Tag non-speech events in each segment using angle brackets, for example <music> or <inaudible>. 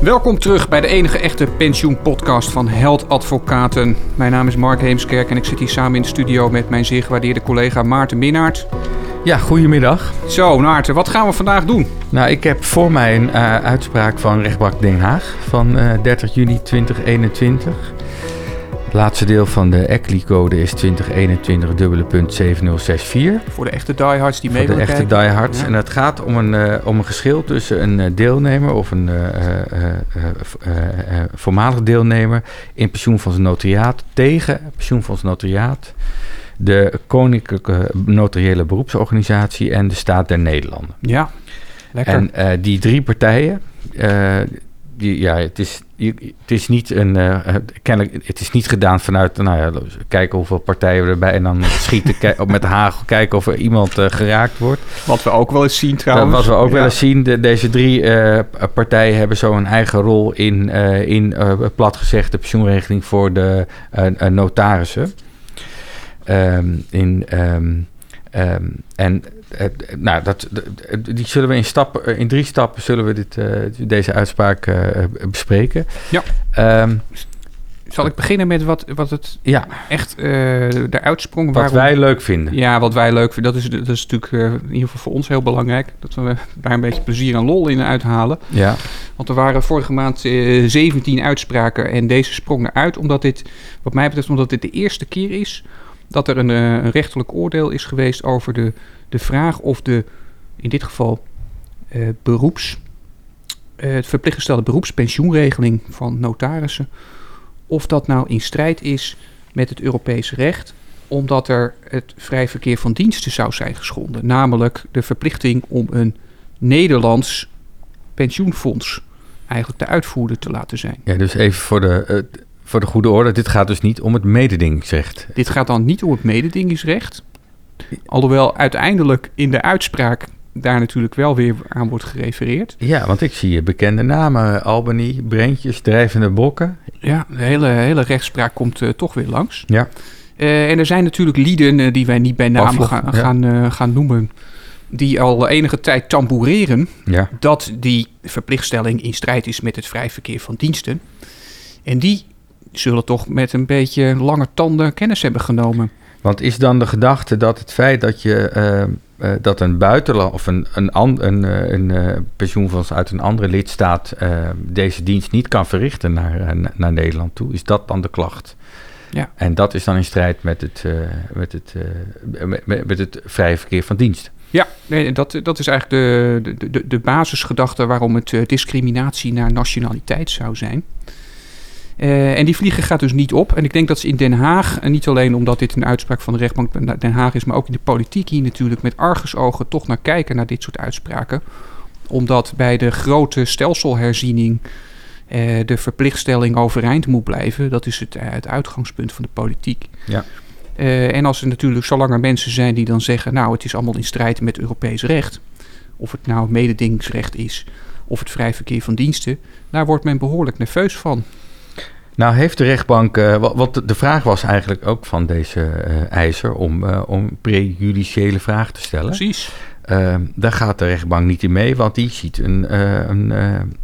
Welkom terug bij de enige echte pensioenpodcast van Held Advocaten. Mijn naam is Mark Heemskerk en ik zit hier samen in de studio met mijn zeer gewaardeerde collega Maarten Minnaert. Ja, goedemiddag. Zo, Maarten, wat gaan we vandaag doen? Nou, ik heb voor mij een uh, uitspraak van rechtbank Den Haag van uh, 30 juni 2021. Het laatste deel van de ECLI-code is 2021 dubbele punt 7064. Voor de echte diehards die mee Voor de echte kijken. diehards. Ja. En het gaat om een, uh, om een geschil tussen een uh, deelnemer of een uh, voormalig deelnemer in pensioenfonds notariaat tegen pensioenfonds notariaat, de Koninklijke Notariële Beroepsorganisatie en de Staat der Nederlanden. Ja, lekker. En die drie partijen, ja, het is, het is niet een, uh, kennelijk, het is niet gedaan vanuit, nou ja, kijken hoeveel partijen erbij en dan <laughs> schieten met de hagel, kijken of er iemand geraakt wordt. Wat we ook wel eens zien trouwens. Wat we ook ja. wel eens zien, de, deze drie partijen hebben zo een eigen rol in, in plat gezegd, de pensioenregeling voor de notarissen. Um, in, um, um, en uh, nou, dat, die zullen we in, stappen, in drie stappen zullen we dit, uh, deze uitspraak uh, bespreken. Ja. Um, Zal ik beginnen met wat, wat het ja. echt de uitsprong Wat waarom, wij leuk vinden. Ja, wat wij leuk vinden. Dat is, dat is natuurlijk in ieder geval voor ons heel belangrijk. Dat we daar een beetje plezier en lol in uithalen. Ja. Want er waren vorige maand 17 uitspraken en deze sprong eruit. Omdat dit, wat mij betreft, omdat dit de eerste keer is dat er een, een rechterlijk oordeel is geweest over de, de vraag of de, in dit geval, uh, beroeps, uh, het verplicht gestelde beroepspensioenregeling van notarissen, of dat nou in strijd is met het Europese recht, omdat er het vrij verkeer van diensten zou zijn geschonden. Namelijk de verplichting om een Nederlands pensioenfonds eigenlijk de uitvoerder te laten zijn. Ja, dus even voor de, voor de goede orde, dit gaat dus niet om het mededingingsrecht. Dit gaat dan niet om het mededingingsrecht. Alhoewel uiteindelijk in de uitspraak daar natuurlijk wel weer aan wordt gerefereerd. Ja, want ik zie bekende namen. Albany, Brentjes, Drijvende Bokken. Ja, de hele, hele rechtspraak komt uh, toch weer langs. Ja. Uh, en er zijn natuurlijk lieden uh, die wij niet bij naam gaan, ja. gaan, gaan noemen... die al enige tijd tamboureren... Ja. dat die verplichtstelling in strijd is met het vrij verkeer van diensten. En die zullen toch met een beetje lange tanden kennis hebben genomen. Want is dan de gedachte dat het feit dat je uh, uh, dat een buitenland of een, een, an, een, uh, een pensioenfonds uit een andere lidstaat deze dienst niet kan verrichten naar, naar Nederland toe, is dat dan de klacht? Ja. En dat is dan in strijd met het, met het, met, met het vrije verkeer van dienst. Ja, nee, dat, dat is eigenlijk de, de, de basisgedachte waarom het discriminatie naar nationaliteit zou zijn. Uh, en die vliegen gaat dus niet op. En ik denk dat ze in Den Haag, en niet alleen omdat dit een uitspraak van de rechtbank Den Haag is, maar ook in de politiek hier natuurlijk met argusogen toch naar kijken naar dit soort uitspraken. Omdat bij de grote stelselherziening uh, de verplichtstelling overeind moet blijven. Dat is het, uh, het uitgangspunt van de politiek. Ja. En als er natuurlijk, zolang er mensen zijn die dan zeggen, nou het is allemaal in strijd met Europees recht. Of het nou mededingingsrecht is of het vrij verkeer van diensten. Daar wordt men behoorlijk nerveus van. Nou heeft de rechtbank, uh, wat, de vraag was eigenlijk ook van deze uh, eiser om, uh, om prejudiciële vragen te stellen. Precies. daar gaat de rechtbank niet in mee, want die ziet een, een,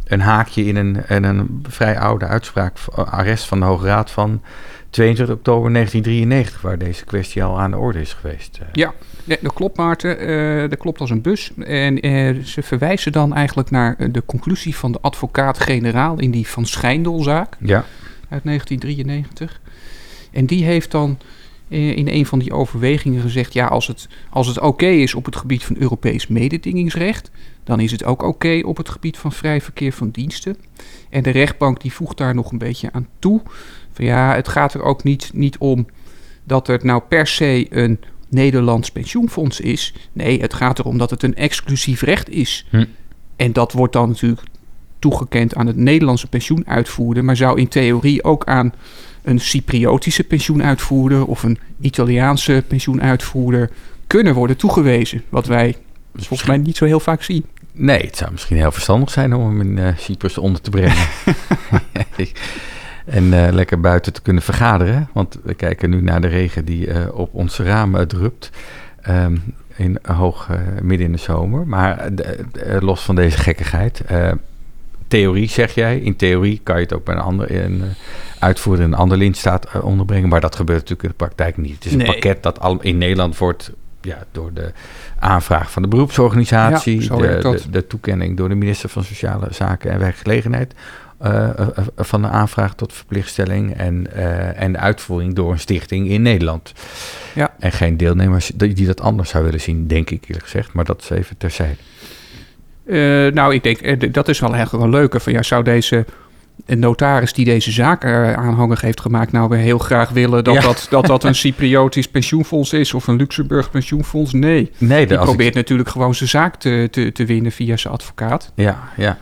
een haakje in een, in een vrij oude uitspraak, arrest van de Hoge Raad van 22 oktober 1993, waar deze kwestie al aan de orde is geweest. Ja, ja dat klopt Maarten, dat klopt als een bus. En ze verwijzen dan eigenlijk naar de conclusie van de advocaat-generaal in die Van Schijndelzaak. Ja uit 1993. En die heeft dan in een van die overwegingen gezegd: ja, als het, als het oké okay is op het gebied van Europees mededingingsrecht, dan is het ook oké okay op het gebied van vrij verkeer van diensten. En de rechtbank die voegt daar nog een beetje aan toe. Van ja, het gaat er ook niet, niet om dat het nou per se een Nederlands pensioenfonds is. Nee, het gaat erom dat het een exclusief recht is. Hm. En dat wordt dan natuurlijk toegekend aan het Nederlandse pensioenuitvoerder, maar zou in theorie ook aan een Cypriotische pensioenuitvoerder of een Italiaanse pensioenuitvoerder kunnen worden toegewezen. Wat wij volgens mij niet zo heel vaak zien. Nee, het zou misschien heel verstandig zijn om hem in uh, Cyprus onder te brengen. <laughs> en uh, lekker buiten te kunnen vergaderen. Want we kijken nu naar de regen die uh, op ons raam drupt. Um, in hoog midden in de zomer. Maar los van deze gekkigheid theorie, zeg jij. In theorie kan je het ook bij een andere een, uh, uitvoerder in een ander lintstaat uh, onderbrengen. Maar dat gebeurt natuurlijk in de praktijk niet. Het is een pakket dat al in Nederland wordt ja, door de aanvraag van de beroepsorganisatie, Ja, de, de, de toekenning door de minister van Sociale Zaken en Werkgelegenheid. eh, eh, eh, van de aanvraag tot verplichtstelling en, eh, en de uitvoering door een stichting in Nederland. Ja. En geen deelnemers die, die dat anders zou willen zien, denk ik eerlijk gezegd. Maar dat is even terzijde. Eh, nou, ik denk, eh, dat is wel eigenlijk wel leuker. Van, ja, zou deze notaris die deze zaak aanhangig heeft gemaakt... nou weer heel graag willen dat Ja. dat, dat, dat een <laughs> Cypriotisch pensioenfonds is... of een Luxemburg pensioenfonds? Nee. Nee, Die ik- probeert natuurlijk gewoon zijn zaak te, te, te winnen via zijn advocaat. Ja, ja.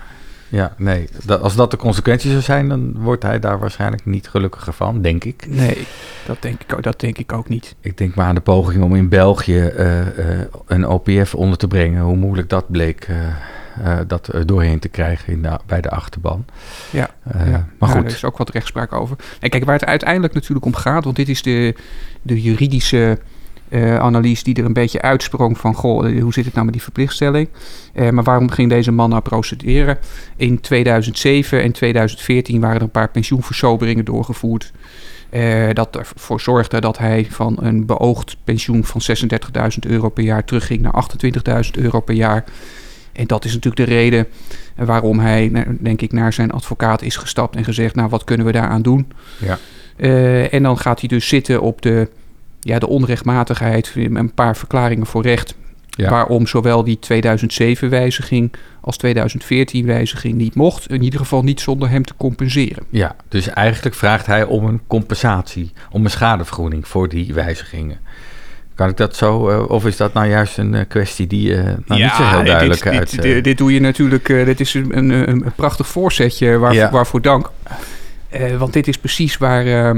Ja, nee. Dat, als dat de consequentie zou zijn, dan wordt hij daar waarschijnlijk niet gelukkiger van, denk ik. Nee, dat denk ik, ook- dat denk ik ook niet. Ik denk maar aan de poging om in België eh, eh, een OPF onder te brengen. Hoe moeilijk dat bleek eh, dat er doorheen te krijgen in de, bij de achterban. Ja, ja. Maar Ja, goed, er is ook wat rechtspraak over. En kijk, waar het uiteindelijk natuurlijk om gaat... want dit is de, de juridische analyse die er een beetje uitsprong van... goh, eh, hoe zit het nou met die verplichtstelling? Eh, maar waarom ging deze man nou procederen? In 2007 en 2014 waren er een paar pensioenversoberingen doorgevoerd... eh, dat ervoor zorgde dat hij van een beoogd pensioen van 36.000 euro per jaar... terugging naar 28.000 euro per jaar... En dat is natuurlijk de reden waarom hij, denk ik, naar zijn advocaat is gestapt en gezegd: Nou, wat kunnen we daaraan doen? Ja. Eh, en dan gaat hij dus zitten op de, ja, de onrechtmatigheid, een paar verklaringen voor recht. Ja. Waarom zowel die 2007-wijziging als 2014-wijziging niet mocht. In ieder geval niet zonder hem te compenseren. ja, dus eigenlijk vraagt hij om een compensatie, om een schadevergoeding voor die wijzigingen. Kan ik dat zo, eh, of is dat nou juist een eh, kwestie die eh nou, niet zo heel duidelijk dit, uit... Dit, dit, dit doe je natuurlijk, dit is een, een, een prachtig voorzetje Ja. waarvoor dank. Want dit is precies waar,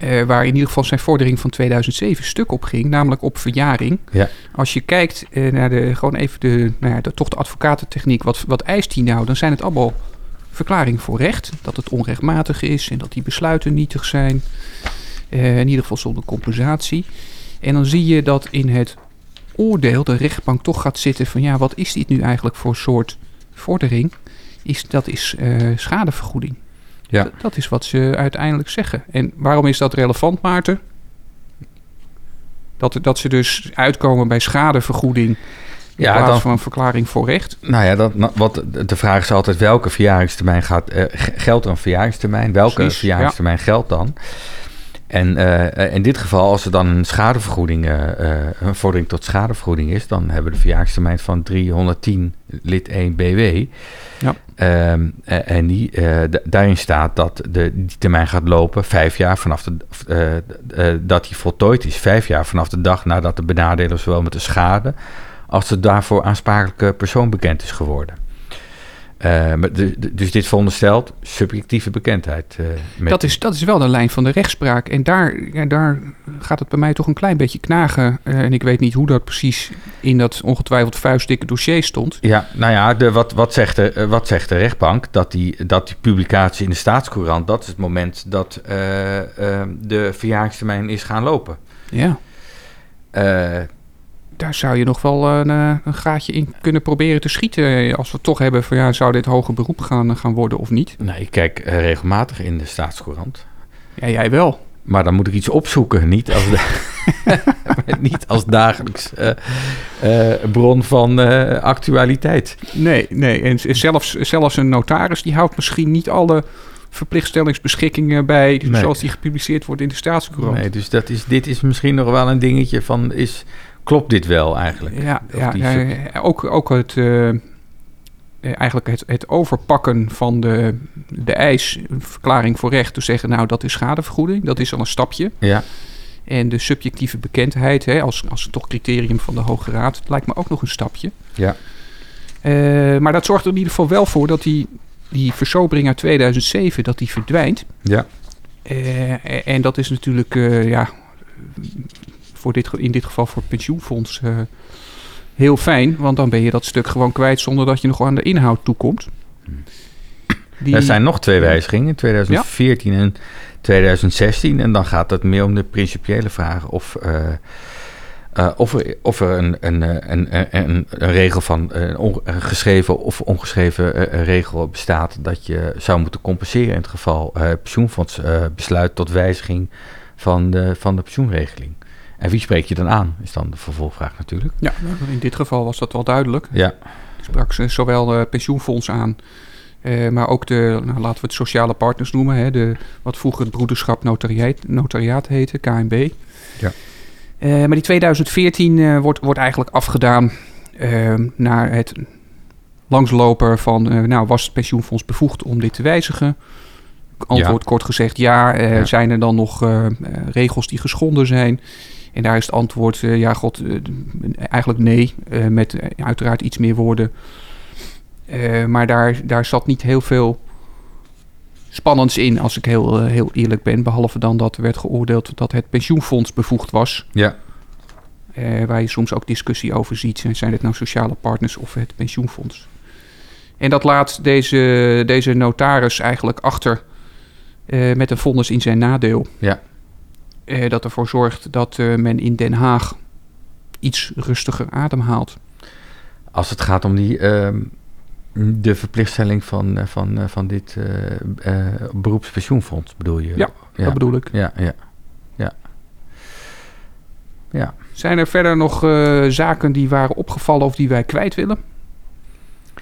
eh, waar in ieder geval zijn vordering van 2007 stuk op ging, namelijk op verjaring. Ja. Als je kijkt eh, naar de, gewoon even de, nou ja, de, toch de advocatentechniek, wat, wat eist hij nou? Dan zijn het allemaal verklaringen voor recht, dat het onrechtmatig is en dat die besluiten nietig zijn. Eh, in ieder geval zonder compensatie. En dan zie je dat in het oordeel de rechtbank toch gaat zitten van ja, wat is dit nu eigenlijk voor soort vordering? Is, dat is schadevergoeding. Ja. Dat is wat ze uiteindelijk zeggen. En waarom is dat relevant, Maarten? Dat, dat ze dus uitkomen bij schadevergoeding in Ja, plaats dan- van een verklaring voor recht. Nou ja, dat, wat, de vraag is altijd welke verjaringstermijn gaat, g- geldt er een verjaringstermijn? Welke Precies, verjaringstermijn geldt dan? En eh, in dit geval, als er dan een schadevergoeding, eh, eh, een vordering tot schadevergoeding is, dan hebben we de verjaringstermijn van 310 lid 1 BW. Ja. Ehm, eh, en die, da- daarin staat dat de, die termijn gaat lopen vijf jaar vanaf de, dat die voltooid is, vijf jaar vanaf de dag nadat de benadeler zowel met de schade als de daarvoor aansprakelijke persoon bekend is geworden. Eh, dus dit veronderstelt subjectieve bekendheid. eh, met Dat is, dat is wel de lijn van de rechtspraak. En daar, ja, daar gaat het bij mij toch een klein beetje knagen. Eh, en ik weet niet hoe dat precies in dat ongetwijfeld vuistdikke dossier stond. Ja, nou ja, de, wat, wat, zegt de, wat zegt de rechtbank? Dat die, dat die publicatie in de staatscourant, dat is het moment dat de verjaringstermijn is gaan lopen. Ja, daar zou je nog wel een, eh, een gaatje in kunnen proberen te schieten. eh, Als we het toch hebben van ja, zou dit hoger beroep gaan, gaan worden of niet? nou, ik kijk eh, regelmatig in de staatscourant. Ja, jij wel. Maar dan moet ik iets opzoeken, niet als, <laughs> niet als dagelijks eh, eh, bron van eh, actualiteit. Nee, nee. En zelfs, zelfs een notaris die houdt misschien niet alle verplichtstellingsbeschikkingen bij... Nee. zoals die gepubliceerd wordt in de staatscourant. Nee, dus dat is, dit is misschien nog wel een dingetje van, is, klopt dit wel eigenlijk? Ja, ja, die ook, ook het, eh, eh, eigenlijk het, het overpakken van de, de eis, een verklaring voor recht, te zeggen, nou dat is schadevergoeding, dat is al een stapje. Ja, En de subjectieve bekendheid, hè, als, als toch criterium van de Hoge Raad, lijkt me ook nog een stapje. ja. Eh, maar dat zorgt er in ieder geval wel voor dat die, die versobering uit 2007, dat die verdwijnt. ja. En dat is natuurlijk, ja, voor dit, in dit geval voor het pensioenfonds eh, heel fijn. Want dan ben je dat stuk gewoon kwijt zonder dat je nog aan de inhoud toekomt. Die, Er zijn nog twee wijzigingen, 2014 en 2016. En dan gaat het meer om de principiële vraag of, eh, Uh, of er, of er een, een, een, een, een regel van een, on, geschreven of ongeschreven uh, regel bestaat dat je zou moeten compenseren in het geval uh, pensioenfonds besluit tot wijziging van de, van de pensioenregeling. En wie spreek je dan aan, is dan de vervolgvraag natuurlijk. Ja, in dit geval was dat wel duidelijk. Ja. Ik sprak ze zowel de pensioenfonds aan, uh, maar ook de, nou, laten we het sociale partners noemen, hè, de, wat vroeger het broederschap notariaat, notariaat heette, KNB. Ja. Uh, maar die 2014 uh, wordt, wordt eigenlijk afgedaan naar het langsloper van, nou was het pensioenfonds bevoegd om dit te wijzigen? Antwoord Ja. kort gezegd ja. Eh, Ja. Zijn er dan nog eh, eh, regels die geschonden zijn? En daar is het antwoord, eh, ja god, eh, eigenlijk nee. eh, met uiteraard iets meer woorden. Maar daar, daar zat niet heel veel spannends in, als ik heel, heel eerlijk ben. Behalve dan dat er werd geoordeeld dat het pensioenfonds bevoegd was. Ja, waar je soms ook discussie over ziet. Zijn- het nou sociale partners of het pensioenfonds? En dat laat deze, deze notaris eigenlijk achter met een vonnis in zijn nadeel. Ja. Eh, dat ervoor zorgt dat eh, men in Den Haag iets rustiger ademhaalt. als het gaat om die, ehm, de verplichtstelling van, eh, van, van dit beroepspensioenfonds, bedoel je? Ja, ja. Dat bedoel ik. Ja, ja. Ja. Ja. Zijn er verder nog zaken die waren opgevallen of die wij kwijt willen?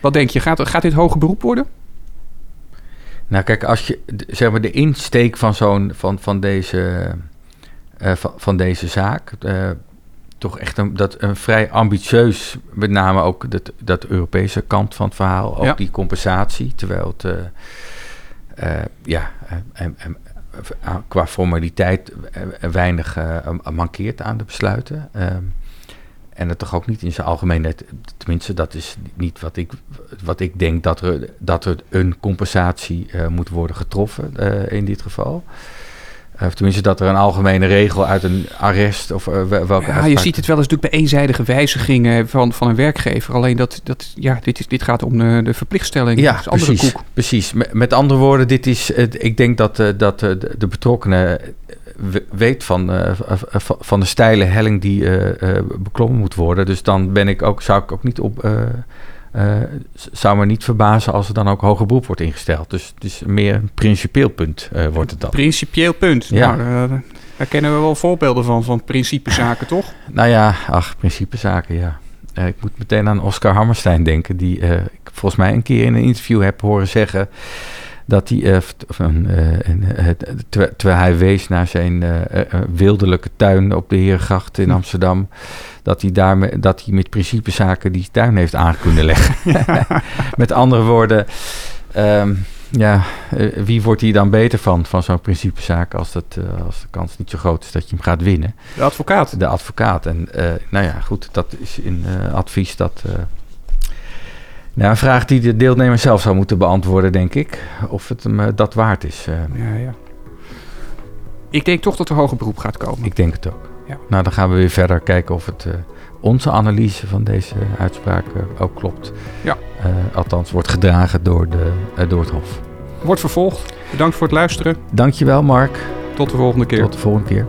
Wat denk je? Gaat, gaat dit hoger beroep worden? Nou, kijk, als je zeg maar de insteek van zo'n van, van deze eh, van, van deze zaak, eh, toch echt een, dat een vrij ambitieus, met name ook dat, dat Europese kant van het verhaal, ook Ja. die compensatie, terwijl het eh, ja en, en, eh, qua formaliteit weinig mankeert aan de besluiten. Ehm, en het toch ook niet in zijn algemeenheid, tenminste dat is niet wat ik, wat ik denk, dat er, dat er een compensatie moet worden getroffen in dit geval. Of tenminste dat er een algemene regel uit een arrest of eh, wel- welke Ja, je ziet het wel eens natuurlijk bij eenzijdige wijzigingen van, van een werkgever. Alleen dat, dat ja, dit, is, dit gaat om de, de verplichtstelling. Ja, precies. koek. precies. Met, met andere woorden, dit is, ik denk dat, eh, dat eh, de, betrokkenen eh, we- weet van, eh, van de steile helling die eh, eh, beklommen moet worden. Dus dan ben ik ook, zou ik ook niet op. eh, zou me niet verbazen als er dan ook hoger beroep wordt ingesteld. Dus het is meer een principieel punt eh, wordt het dan. Principieel punt. Ja. Nou, eh, daar kennen we wel voorbeelden van, van principezaken, <laughs> toch? Nou ja, ach, principezaken, ja. Ik moet meteen aan Oscar Hammerstein denken, die ik volgens mij een keer in een interview heb horen zeggen dat hij, eh, eh, eh, ter- terwijl hij wees naar zijn wildelijke tuin op de Heergracht in Hm. Amsterdam, dat hij, daarmee, dat hij met principezaken die tuin heeft aan kunnen leggen. <laughs> met andere woorden, ehm, ja, wie wordt hier dan beter van, van zo'n principezaak, als, dat, als de kans niet zo groot is dat je hem gaat winnen? De advocaat. de advocaat. En nou ja, goed, dat is in advies dat. Nou, een vraag die de deelnemer zelf zou moeten beantwoorden, denk ik. Of het hem eh, dat waard is. Eh, Ja, ja. Ik denk toch dat er hoger beroep gaat komen. ik denk het ook. Ja. Nou, dan gaan we weer verder kijken of het, eh, onze analyse van deze uitspraak ook klopt. Ja. Althans, wordt gedragen door, de, door het Hof. Wordt vervolgd. Bedankt voor het luisteren. Dankjewel, Mark. Tot de volgende keer. Tot de volgende keer.